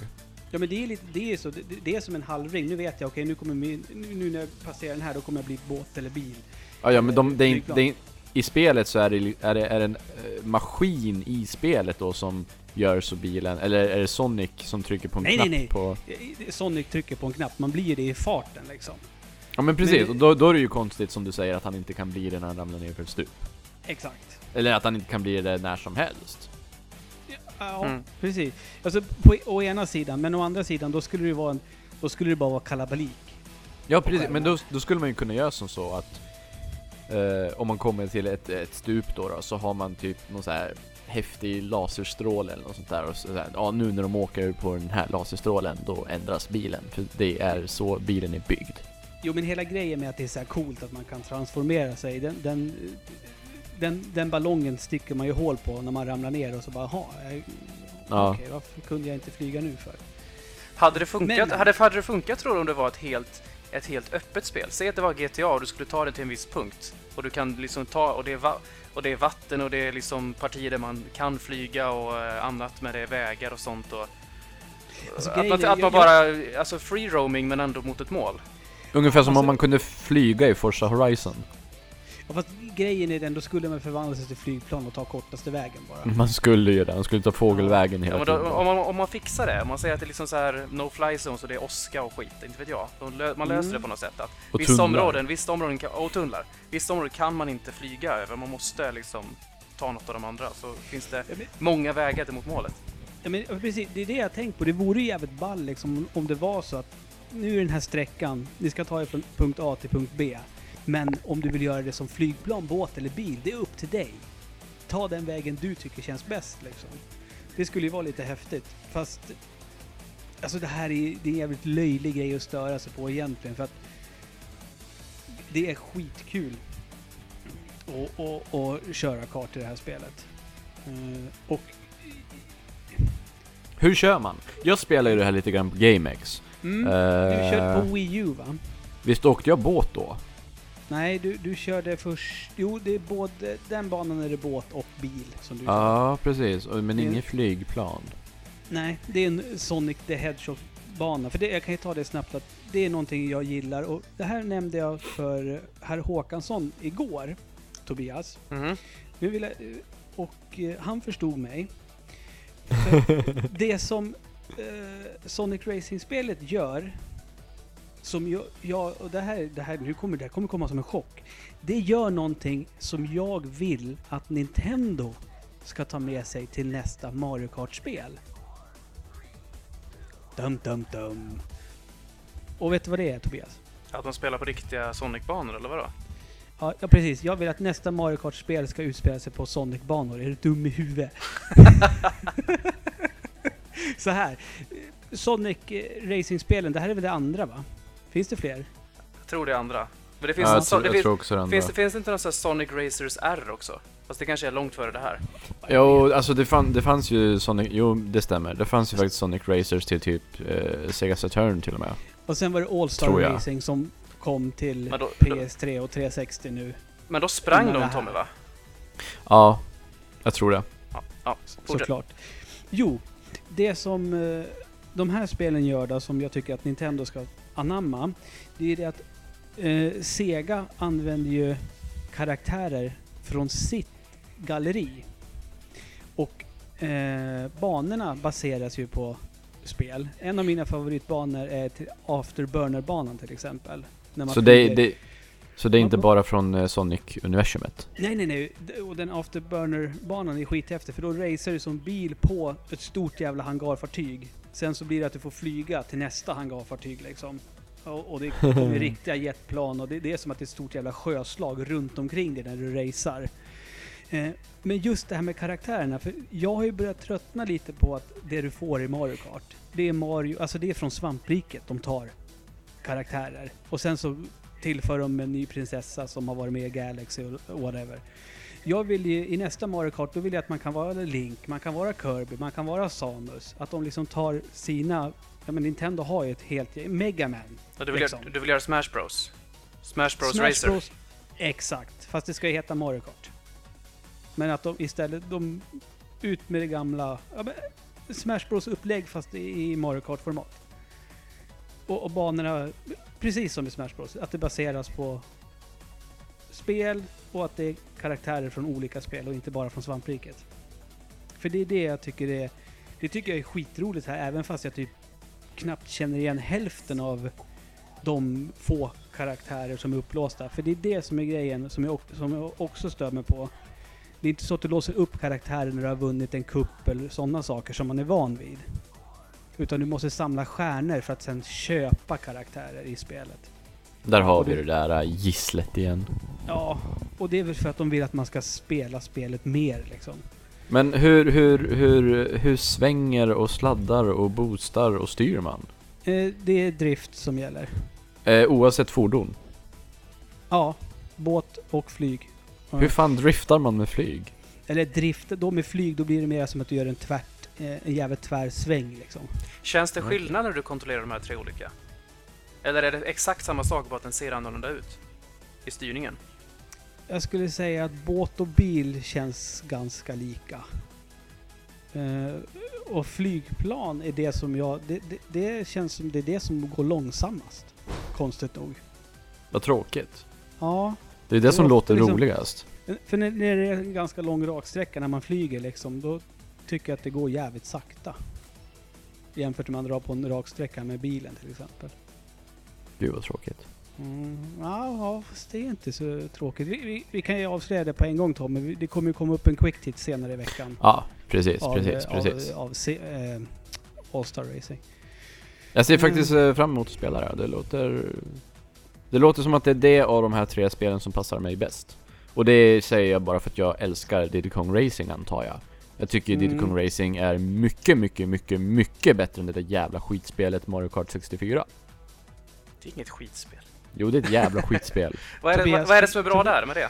Ja men det är lite, det är så, det, det är som en halvring. Nu vet jag, okej nu kommer min, nu, nu när jag passerar den här då kommer jag bli båt eller bil. Ja, ja men de, det är, det är, i spelet så är det, är det är en eh, maskin i spelet då som gör så bilen, eller är det Sonic som trycker på en Nej, knapp nej, nej. på... Sonic trycker på en knapp, man blir det i farten liksom. Ja men precis, Men- och då, då är det ju konstigt som du säger att han inte kan bli det när han ramlar ner för ett stup. Exakt. Eller att han inte kan bli det när som helst. Ja, Mm. precis. Alltså på å ena sidan, men å andra sidan då skulle det vara en, då skulle det bara vara kalabalik. Ja precis, men då, då skulle man ju kunna göra som så att eh, om man kommer till ett, ett stup då, då så har man typ någon så här häftig laserstråle eller något sånt där och så, så här, ja nu när de åker på den här laserstrålen då ändras bilen för det är så bilen är byggd. Jo men hela grejen med att det är så här coolt att man kan transformera sig, den, den, den, den ballongen sticker man ju hål på när man ramlar ner och så bara jaha, Ja. okej varför kunde jag inte flyga nu för? Hade det funkat, Men- hade, hade det funkat tror du om det var ett helt, ett helt öppet spel? Säg att det var GTA och du skulle ta det till en viss punkt. Och du kan liksom ta, och det är, va, och det är vatten och det är liksom partier där man kan flyga och eh, annat med det vägar och sånt och... Alltså, att grejen man, att man jag- bara, alltså free roaming men ändå mot ett mål. Ungefär som Alltså- om man kunde flyga i Forza Horizon. Ja, fast grejen är den, då skulle man förvandla sig till flygplan och ta kortaste vägen bara. Man skulle ju det, man skulle ta fågelvägen Ja, hela men då, tiden. om, man, om man fixar det, om man säger att det är liksom så här no fly zone så det är åska och skit, inte vet jag. Lö, man löser Mm. det på något sätt. Att Och vissa tunnlar. områden, vissa områden kan, och tunnlar. Vissa områden kan man inte flyga över, man måste liksom ta något av de andra så finns det Ja, men- många vägar till mot målet. Ja, men, ja, precis, det är det jag tänkt på. Det vore ju jävligt ball liksom, om- om det var så att nu är den här sträckan, ni ska ta er från punkt A till punkt B. Men om du vill göra det som flygplan, båt eller bil, det är upp till dig. Ta den vägen du tycker känns bäst liksom. Det skulle ju vara lite häftigt. Fast alltså det här är, det är en jävligt löjlig grej att störa sig på egentligen för att det är skitkul att och, och köra kart i det här spelet. Eh, och Hur kör man? Jag spelar ju det här lite grann på GameX. Mm. Du Eh, körde på Wii U va? Visst åkte jag båt då? Nej, du, du körde först... Jo, det är både... Den banan är det båt och bil som du. Ja, precis. Och- Men Det- inget flygplan. Nej, det är en Sonic the Hedgehog-bana. För det, jag kan ju ta det snabbt att det är någonting jag gillar. Och det här nämnde jag för herr Håkansson igår, Tobias. Mhm. Nu vill jag, och eh, han förstod mig. För det som eh, Sonic Racing-spelet gör, som jag, jag och det här, det här, nu kommer, det här kommer komma som en chock. Det gör någonting som jag vill att Nintendo ska ta med sig till nästa Mario Kart-spel. Dum, dum, dum. Och vet du vad det är Tobias? Att de spelar på riktiga Sonic-banor eller vadå? Ja, ja, precis. Jag vill att nästa Mario Kart-spel ska utspela sig på Sonic-banor. Är du dum i huvudet? Så här. Sonic eh, Racing-spelen, det här är väl det andra va? Finns det fler? Jag tror det är andra. Men det finns, Ja, en jag, tror, det jag finns, tror också den finns, där. det, finns det inte någon sån här Sonic Racers R också? Fast det kanske är långt före det här. Jo, alltså det, fann, det fanns ju Sonic, jo det stämmer. Det fanns ju faktiskt Sonic Racers till typ eh, Sega Saturn till och med. Och sen var det All-Star Tror jag. Racing som kom till då, då, PS3 och 360 nu. men då sprang det de. Tommy va? Ja, jag tror det. Ja, ja. Såklart. Jo, det som eh, de här spelen gör då, som jag tycker att Nintendo ska anamma, det är det att eh, Sega använder ju karaktärer från sitt galleri. Och eh, banorna baseras ju på spel. En av mina favoritbanor är till Afterburner-banan till exempel. Så det, det, så det är inte bara från eh, Sonic-universumet? Nej, nej, nej. Och den Afterburner-banan är skithäftig för då racear du som bil på ett stort jävla hangarfartyg. Sen så blir det att du får flyga till nästa hangarfartyg liksom. Och, och det kommer riktiga jetplan och det, det är som att det är ett stort jävla sjöslag runt omkring dig när du racear. Eh, men just det här med karaktärerna, för jag har ju börjat tröttna lite på att det du får i Mario Kart, det är Mario, alltså det är från svampriket de tar karaktärer. Och sen så tillför de en ny prinsessa som har varit med i Galaxy och whatever. Jag vill ju, i nästa Mario Kart, då vill jag att man kan vara Link, man kan vara Kirby, man kan vara Samus. Att de liksom tar sina, ja men Nintendo har ju ett helt, Mega Man. Ja, du, vill liksom. göra, du vill göra Smash Bros? Smash Bros Smash Racer? Bros. Exakt, fast det ska ju heta Mario Kart. Men att de istället, de ut med det gamla, ja, men, Smash Bros upplägg fast i i Mario Kart-format. Och, och banorna, precis som i Smash Bros, att det baseras på spel och att det är karaktärer från olika spel och inte bara från svampriket. För det är det jag tycker är, det tycker jag är skitroligt här, även fast jag typ knappt känner igen hälften av de få karaktärer som är upplåsta. För det är det som är grejen som jag, som jag också stör mig på. Det är inte så att du låser upp karaktärer när du har vunnit en kupp eller sådana saker som man är van vid. Utan du måste samla stjärnor för att sen köpa karaktärer i spelet. Där har vi det- där gisslet igen. Ja, och det är väl för att de vill att man ska spela spelet mer liksom. Men hur, hur, hur, hur svänger och sladdar och boostar och styr man? Eh, det är drift som gäller. Eh, oavsett fordon. Ja, båt och flyg. Hur fan driftar man med flyg? Eller drift, då med flyg, då blir det mer som att du gör en tvärt, eh, en jävligt tvär sväng liksom. Känns det skillnad när du kontrollerar de här tre olika? Eller är det exakt samma sak, bara att den ser annorlunda ut? I styrningen? Jag skulle säga att båt och bil känns ganska lika. Eh, och flygplan är det som jag... Det, det, det känns som det är det som går långsammast. Konstigt nog. Vad tråkigt. Ja, Det är det Det som låter liksom- roligast. för när, när det är en ganska lång raksträcka när man flyger liksom, då tycker jag att det går jävligt sakta. Jämfört med om man drar på en raksträcka med bilen till exempel. Gud vad tråkigt. Mm, ja, fast det är inte så tråkigt. Vi, vi, vi kan ju avslöja det på en gång Tom, men vi- det kommer ju komma upp en quick hit senare i veckan. Ja, precis, av, precis, eh, precis. Av, av eh, All-Star Racing. Jag ser Mm. faktiskt eh, fram emot att spela det. Det låter... Det låter som att det är det av de här tre spelen som passar mig bäst. Och det säger jag bara för att jag älskar Diddy Kong Racing antar jag. Jag tycker Diddy Mm. Kong Racing är mycket, mycket, mycket, mycket bättre än det där jävla skitspelet Mario Kart 64. Det är inget skitspel. Jo, det är ett jävla skitspel. Vad är, det, Tobias, vad, vad är det som är bra där med det?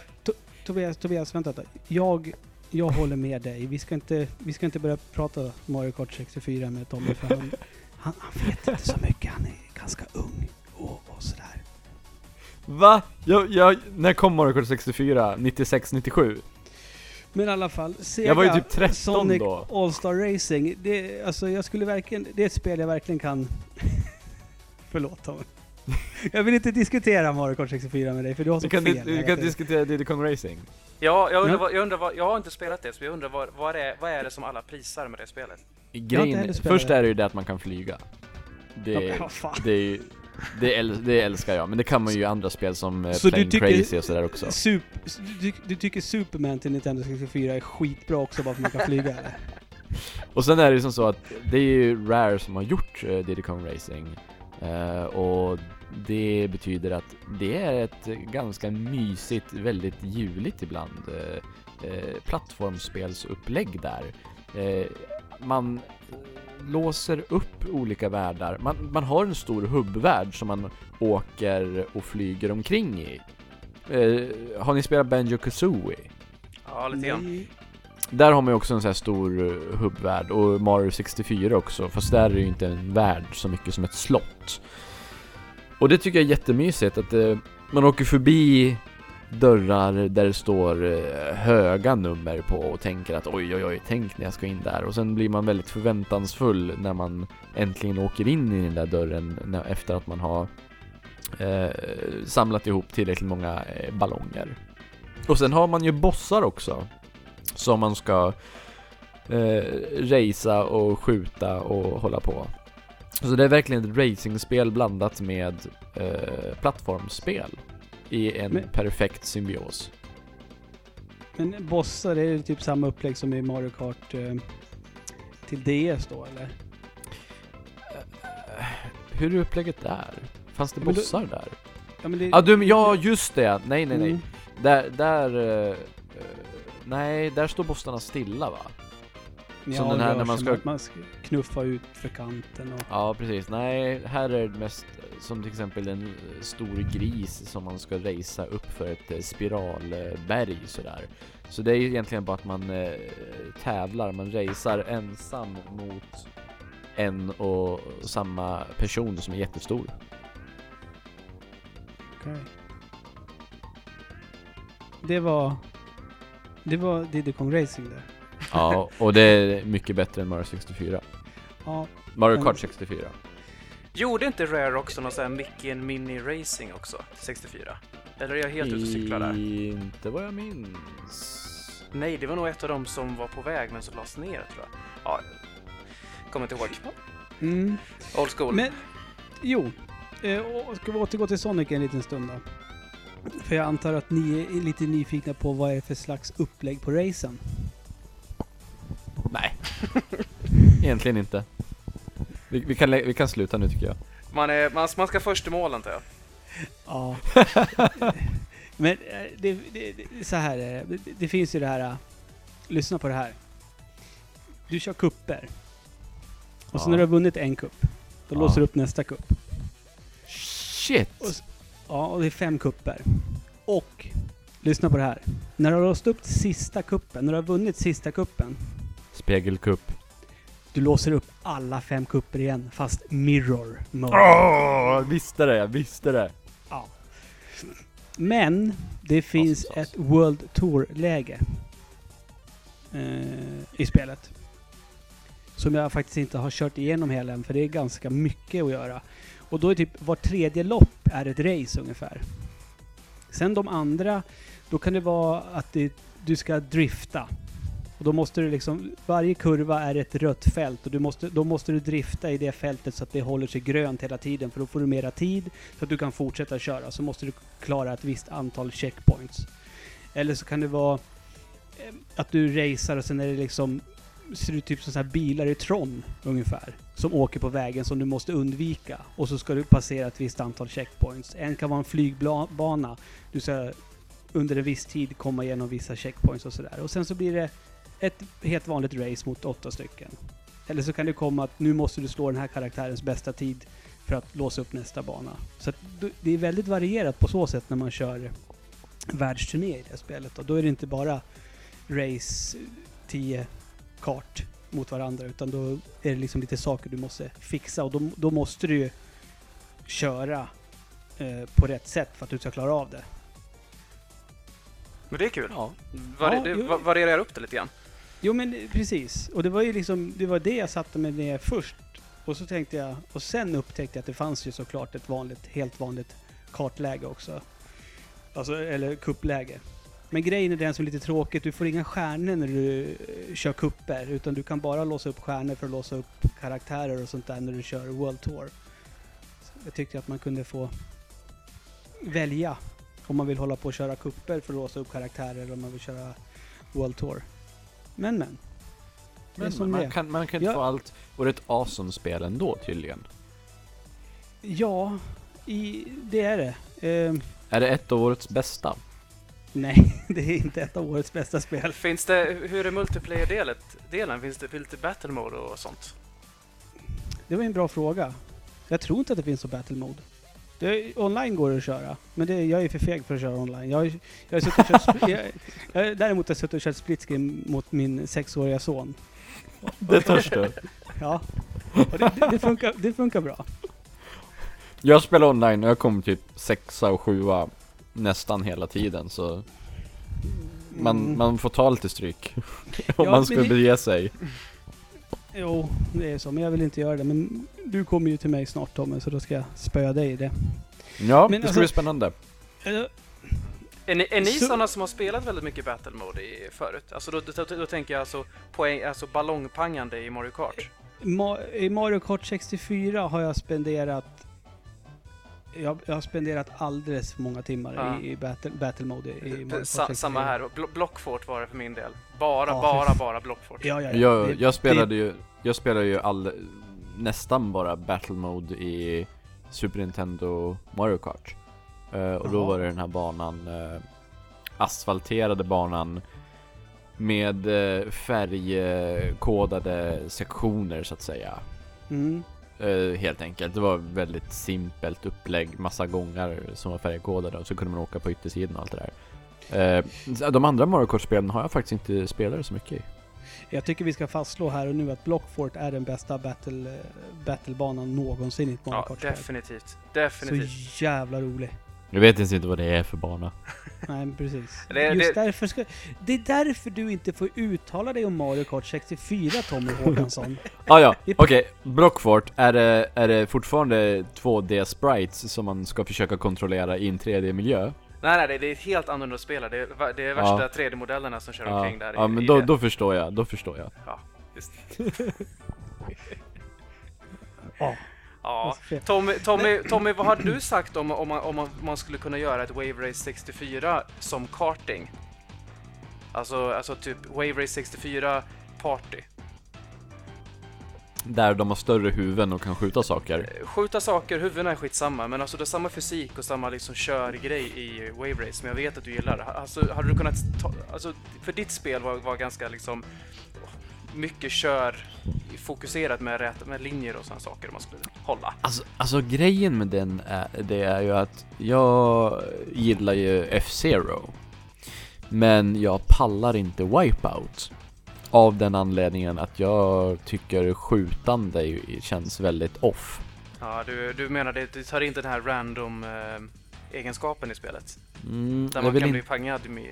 Tobias, Tobias, vänta. vänta. Jag, jag håller med dig. Vi ska, inte, vi ska inte börja prata Mario Kart 64 med Tommy för han, han, han vet inte så mycket. Han är ganska ung och, och sådär. Va? Jag, jag, när kom Mario Kart 64? 96, 97? Men i alla fall, Sega Jag var ju typ 13 Sonic då. All-Star Racing. Det, alltså jag skulle verkligen, det är ett spel jag verkligen kan... Förlåt Tommy. Jag vill inte diskutera Mario Kart 64 med dig för du har så Vi kan, fel. vi hela kan tiden. diskutera Diddy Kong Racing. Ja, jag undrar, Ja. Vad, jag, undrar vad, jag har inte spelat det, så jag undrar vad, vad, är, vad är det som alla prisar med det spelet? Grejen, först det. är det ju det att man kan flyga. Det, Ja, det, är ju- det, äl, det älskar jag, men det kan man ju i andra spel som eh, Så du Plane tycker- Crazy och sådär också. Sup, du, du tycker Superman till Nintendo 64 är skitbra också bara för att man kan flyga eller? Och sen är det ju som så att det är ju Rare som har gjort uh, Diddy Kong Racing. Eh, och det betyder att det är ett ganska mysigt, väldigt juligt ibland uh, plattformsspelsupplägg där. Eh, man låser upp olika världar. Man, man har en stor hubbvärld som man åker och flyger omkring i. Eh, har ni spelat Banjo Kazooie? Ja, lite grann. Där har man ju också en sån här stor eh, hubbvärld och Mario 64 också, fast där är det ju inte en värld så mycket som ett slott. Och det tycker jag är jättemysigt att eh, man åker förbi dörrar där det står eh, höga nummer på och tänker att oj oj oj, tänk när jag ska in där och sen blir man väldigt förväntansfull när man äntligen åker in i den där dörren när, efter att man har eh, samlat ihop tillräckligt många eh, ballonger. Och sen har man ju bossar också som man ska eh, racea och skjuta och hålla på. Så det är verkligen ett racingspel blandat med eh, plattformsspel i en Men- perfekt symbios. Men bossar, det är ju typ samma upplägg som i Mario Kart eh, till DS då eller? Hur är upplägget där? Fanns det Men du- bossar där? Ja, men det, Ja, du, ja just det! Nej, nej, nej. Mm. Där, där... eh, eh, nej, där står bossarna stilla va? Ja, Som den här när man ska- man ska knuffa ut för kanten och... Ja, precis. Nej, här är det mest som till exempel en stor gris som man ska racea upp för ett eh, spiralberg sådär. Så det är ju egentligen bara att man eh, tävlar, man racear ensam mot en och samma person som är jättestor. Okej. Det var... Det var Diddy Kong Racing där. Ja, och det är mycket bättre än Mario 64. Ja, Mario. Kart 64. Gjorde inte Rare också någon sån här Mickey and Mini Racing också? till 64? Eller är jag helt ute och cyklar där? Inte vad jag minns. Nej, det var nog ett av dem som var på väg men så lades ner tror jag. Ja, kommer inte ihåg. mm. Old school. Men, jo. Eh, och ska vi återgå till Sonic en liten stund då? För jag antar att ni är lite nyfikna på vad är det för slags upplägg på racen? Nej. Egentligen inte. Vi, vi, kan, vi kan sluta nu tycker jag. Man, är, man, man ska först i mål antar jag. Ja. Men eh, det, det, det, så här är det. det. Det finns ju det här... eh, Lyssna på det här. Du kör kupper. Och så Ja. när du har vunnit en kupp, då Ja. låser du upp nästa kupp. Shit! Och Ja, och det är fem kupper. Och, lyssna på det här. När du har låst upp sista kuppen, när du har vunnit sista kuppen, Spegelkupp. du låser upp alla fem kupper igen, fast mirror mode. Åh, jag visste det, jag visste det. Ja. Men det finns Awesome ett World Tour-läge eh, i spelet. Som jag faktiskt inte har kört igenom hela än, för det är ganska mycket att göra. Och då är typ var tredje lopp är ett race ungefär. Sen de andra, då kan det vara att det, du ska drifta. Och då måste du liksom, varje kurva är ett rött fält och du måste, då måste du drifta i det fältet så att det håller sig grönt hela tiden för då får du mera tid så att du kan fortsätta köra. Så måste du klara ett visst antal checkpoints. Eller så kan det vara eh, att du racear och sen är det liksom ser ut typ som så här bilar i Tron ungefär. Som åker på vägen som du måste undvika. Och så ska du passera ett visst antal checkpoints. En kan vara en flygbana. Du ska under en viss tid komma igenom vissa checkpoints och sådär. Och sen så blir det ett helt vanligt race mot åtta stycken. Eller så kan det komma att nu måste du slå den här karaktärens bästa tid för att låsa upp nästa bana. Så att du- det är väldigt varierat på så sätt när man kör världsturné i det spelet. Och då är det inte bara race 10 kart mot varandra utan då är det liksom lite saker du måste fixa och då, då måste du ju köra eh, på rätt sätt för att du ska klara av det. Men det är kul. Ja. Vari Ja, va- varierar upp det lite grann. Jo men precis. Och det var ju liksom, det var det jag satte mig ner först. Och så tänkte jag, och sen upptäckte jag att det fanns ju såklart ett vanligt, helt vanligt kartläge också. Alltså, eller kuppläge. Men grejen är den som är lite tråkigt, du får inga stjärnor när du eh, kör kupper. Utan du kan bara låsa upp stjärnor för att låsa upp karaktärer och sånt där när du kör World Tour. Så jag tyckte att man kunde få välja om man vill hålla på och köra kupper för att låsa upp karaktärer eller om man vill köra World Tour. Men men. Men som man, kan, man kan inte Ja. få allt. Och det är ett awesome-spel ändå tydligen. Ja, i, det är det. Ehm, Är det ett av årets bästa? nej, det är inte ett av årets bästa spel. Finns det, hur är multiplayer-delen? Finns det lite battle mode och sånt? Det var en bra fråga. Jag tror inte att det finns något battle mode. Det, online går det att köra, men det, jag är för feg för att köra online. Jag, jag har suttit och jag, jag, däremot har jag suttit och kört split mot min sexåriga son. Det törs du. Ja, det, det, det, funkar, det funkar bra. Jag spelar online och jag kom typ sexa och sjua nästan hela tiden så man, Mm. man får ta lite stryk om Ja, man det- bege sig. Jo, det är så, men jag vill inte göra det. Men du kommer ju till mig snart Tommy, så då ska jag spöa dig i det. Ja, Men det ska alltså- bli spännande. Eh, Är ni, är ni Så- sådana som har spelat väldigt mycket battle mode i, förut? Alltså då, då, då tänker jag alltså, poäng, alltså ballongpangande i Mario Kart. Ma- I Mario Kart 64 har jag spenderat jag, jag har spenderat alldeles för många timmar Ja. i, i battle, battle mode i Mario Kart Sa, 64. samma här. Bl- Blockfort var det för min del. Bara, Ja, bara, för- bara Blockfort. Ja, ja, ja. Jag, Det- jag spelade ju, jag spelade ju all, nästan bara Battle Mode i Super Nintendo Mario Kart. Eh, och då var det den här banan, uh, asfalterade banan med uh, färgkodade sektioner så att säga. Mm. Helt enkelt. Det var väldigt simpelt upplägg, massa gångar som var färgkodade och så kunde man åka på yttersidan och allt det där. De andra Mario Kart-spelen har jag faktiskt inte spelat så mycket i. Jag tycker vi ska fastslå här och nu att Blockfort är den bästa battle, eh, battlebanan någonsin i ett Mario Ja, Kart-spel. definitivt. Definitivt. Så jävla rolig. Jag vet ens inte vad det är för bana. Nej, men precis. Det- Just det- därför ska, det är därför du inte får uttala dig om Mario Kart 64, Tommy Håkansson. Ah, ja, okej. Blockfort, är det, är det fortfarande 2D-sprites som man ska försöka kontrollera i en 3D-miljö? Nej, nej, det- är ett helt annorlunda spelare. Det är, det är värsta 3D-modellerna som kör Ja, omkring där. i- ja men i då, det. då förstår jag, då förstår jag. Ja, just. Ja. Ja. Tommy, Tommy, Tommy, vad hade du sagt om, om, man, om man, man skulle kunna göra ett Wave Race 64 som karting? Alltså, alltså typ Wave Race 64 Party. Där de har större huvuden och kan skjuta saker. Eh, Skjuta saker, huvudena är skitsamma, men alltså det är samma fysik och samma liksom körgrej i Wave Race som jag vet att du gillar. Alltså, hade du kunnat ta, alltså, för ditt spel var, var ganska liksom mycket kör fokuserat med, rätt, med linjer och sådana saker man skulle hålla. Alltså, alltså grejen med den är, det är ju att jag gillar ju F-Zero. Men jag pallar inte Wipeout. Av den anledningen att jag tycker skjutande ju- känns väldigt off. Ja, du, du menar det, du tar inte den här random eh, egenskapen i spelet? Mm, Där man kan in, bli med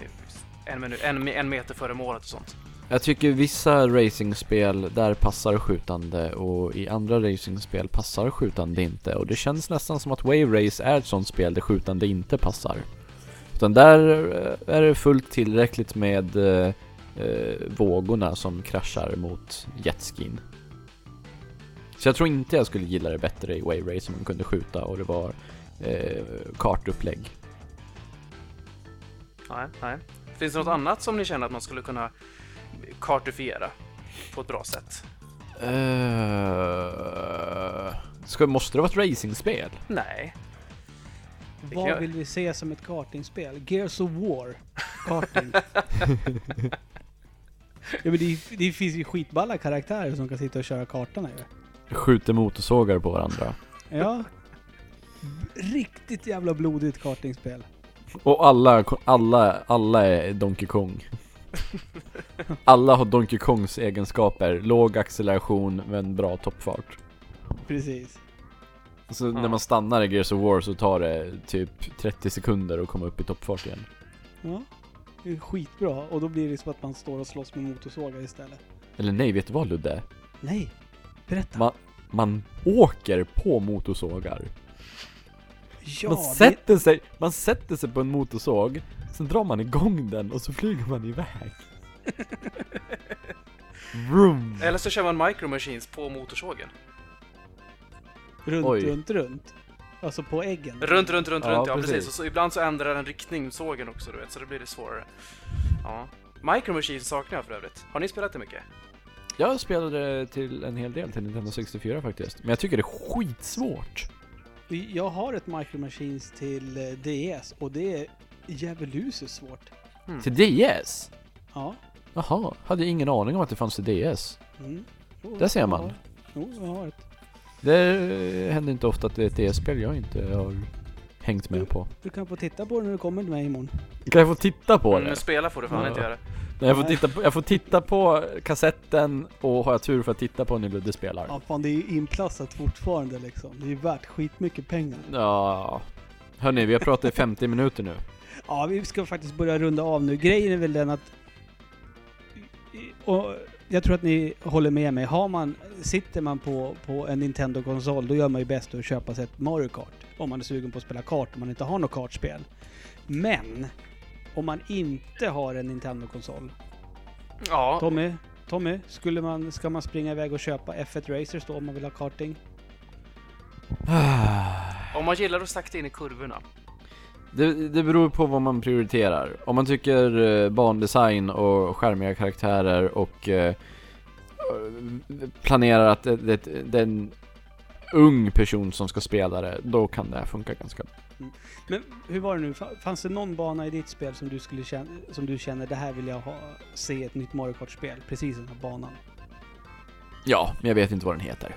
en, minut, en, en meter före målet och sånt. jag tycker vissa racingspel, där passar skjutande och i andra racingspel passar skjutande inte. Och det känns nästan som att Wave Race är ett sånt spel där skjutande inte passar. Utan där eh, är det fullt tillräckligt med eh, vågorna som kraschar mot jetskin. Så jag tror inte jag skulle gilla det bättre i Wave Race om man kunde skjuta och det var eh, kartupplägg. Nej, nej. Finns det något annat som ni känner att man skulle kunna kartifiera på ett bra sätt? Uh, ska, måste det vara ett racingspel? Nej. Vad jag- vill vi se som ett kartingspel? Gears of War. Karting. ja, men det, det finns ju skitballa karaktärer som kan sitta och köra kartorna ju. Skjuter motorsågar på varandra. Ja. Riktigt jävla blodigt kartingspel. Och alla, alla, alla är Donkey Kong. Alla har Donkey Kongs egenskaper. Låg acceleration men bra toppfart. Precis. Så när man stannar i Gears of War så tar det typ 30 sekunder att komma upp i toppfart igen. Ja. Det skitbra. Och då blir det som att man står och slåss med motorsågar istället. Eller nej, vet du vad Ludde? Nej. Berätta. Man, man åker på motorsågar. ja, man, sätter sig, man sätter sig på en motorsåg, sen drar man igång den och så flyger man iväg. Vroom. Eller så kör man Micro Machines på motorsågen. det, runt, Oj. runt, runt. Alltså på äggen. Runt, runt, runt, Ja, runt, ja precis. precis. Och så ibland så ändrar den riktning, sågen också du vet, så då blir det svårare. Ja. Micro Machines saknar jag för övrigt. Har ni spelat det mycket? Jag spelade till en hel del till Nintendo 64 faktiskt. Men jag tycker det är skitsvårt. Jag har ett Micro Machines till eh, DS och det är djävuluset svårt. Mm. Till DS? Ja. Jaha, hade ingen aning om att det fanns till DS. Mm. Oh, Där ser man. Jo, jag har ett. Det händer inte ofta att det är ett DS-spel jag inte har hängt med på. Du kan få titta på det när du kommer till mig imorgon. Kan jag få titta på Mm, det? men spela får du fan Ja. inte göra. Nej, jag, får titta på, jag får titta på kassetten och har jag tur för att titta på när Ludde spelar. Ja, fan det är ju inplastat fortfarande liksom. Det är ju värt skitmycket pengar. Ja. Hörni, vi har pratat i 50 minuter nu. Ja, vi ska faktiskt börja runda av nu. Grejen är väl den att... Och jag tror att ni håller med mig. Har man, sitter man på, på en Nintendo-konsol, då gör man ju bäst att köpa sig ett Mario Kart. Om man är sugen på att spela kart, om man inte har något kartspel. Men, om man inte har en Nintendo-konsol. Ja, Tommy, Tommy, skulle man, ska man springa iväg och köpa F1 Racers då om man vill ha karting? om man gillar att sakta in i kurvorna. Det, det beror på vad man prioriterar. Om man tycker eh, bandesign och skärmiga karaktärer och eh, planerar att det, det, det är en ung person som ska spela det, då kan det här funka ganska bra. Men hur var det nu? Fa- Fanns det någon bana i ditt spel som du, skulle känna, som du känner det här vill jag ha, se ett nytt Mario Kart-spel? Precis den här banan. Ja, men jag vet inte vad den heter.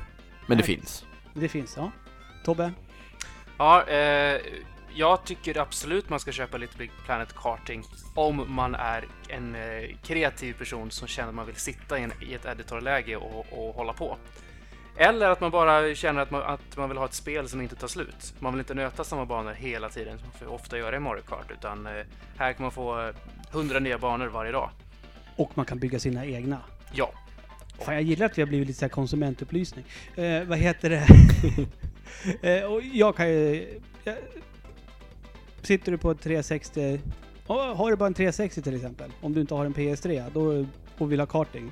Men det Nej. finns. Det finns, ja. Tobbe? Ja, eh, jag tycker absolut man ska köpa Little Big Planet Karting om man är en eh, kreativ person som känner att man vill sitta i, en, i ett editorläge och, och hålla på. Eller att man bara känner att man, att man vill ha ett spel som inte tar slut. Man vill inte nöta samma banor hela tiden som man ofta gör i Mario Kart, utan eh, här kan man få eh, 100 nya banor varje dag. Och man kan bygga sina egna. Ja, Fan, jag gillar att vi har blivit lite så konsumentupplysning. Eh, vad heter det? eh, och jag kan ju... Jag, sitter du på ett 360... Oh, har du bara en 360 till exempel, om du inte har en PS3, då, och vill ha karting,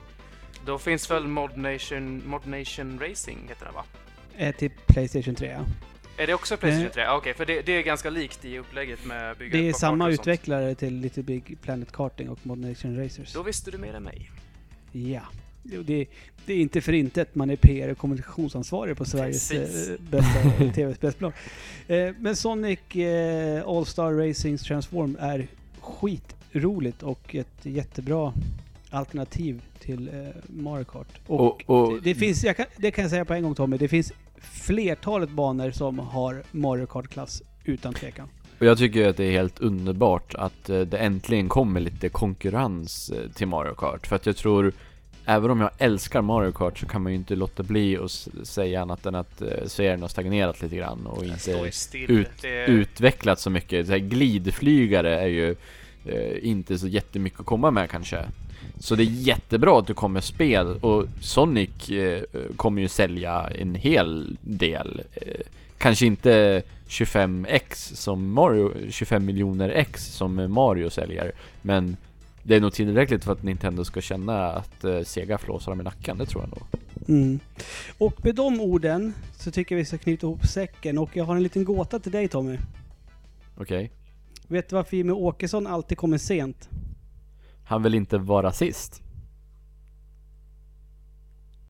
då finns väl Mod Nation, Mod Nation Racing, heter den va? eh, till Playstation 3. Ja. Är det också Playstation Eh. 3? Ah, Okej, för det, det är ganska likt i upplägget med bygga Det är samma utvecklare till Little Big Planet Karting och Mod Nation Racers. Då visste du mer än mig. Ja. Det, det är inte för intet man är PR och kommunikationsansvarig på Sveriges Precis. eh, bästa tv-spelsbolag. Eh, men Sonic eh, All-Star Racings Transform är skitroligt och ett jättebra alternativ till Mario Kart. Och, Och, och det, det finns, kan, det kan jag säga på en gång Tommy, det finns flertalet banor som har Mario Kart-klass utan tvekan. Och jag tycker att det är helt underbart att det äntligen kommer lite konkurrens till Mario Kart. För att jag tror, även om jag älskar Mario Kart så kan man ju inte låta bli att säga annat än att eh, serien har stagnerat lite grann och inte ut- det, utvecklats så mycket. Så här, glidflygare är ju eh, inte så jättemycket att komma med kanske. Så det är jättebra att det kommer spel och Sonic eh, kommer ju sälja en hel del. Eh, kanske inte 25x som Mario, 25 miljoner x som Mario säljer. Men Det är nog tillräckligt för att Nintendo ska känna att eh, Sega flåsar dem i nacken, det tror jag nog. Mm. Och med de orden så tycker jag vi ska knyta ihop säcken och jag har en liten gåta till dig Tommy. Okej? Vet du varför Jimmie Åkesson alltid kommer sent? Han vill inte vara sist.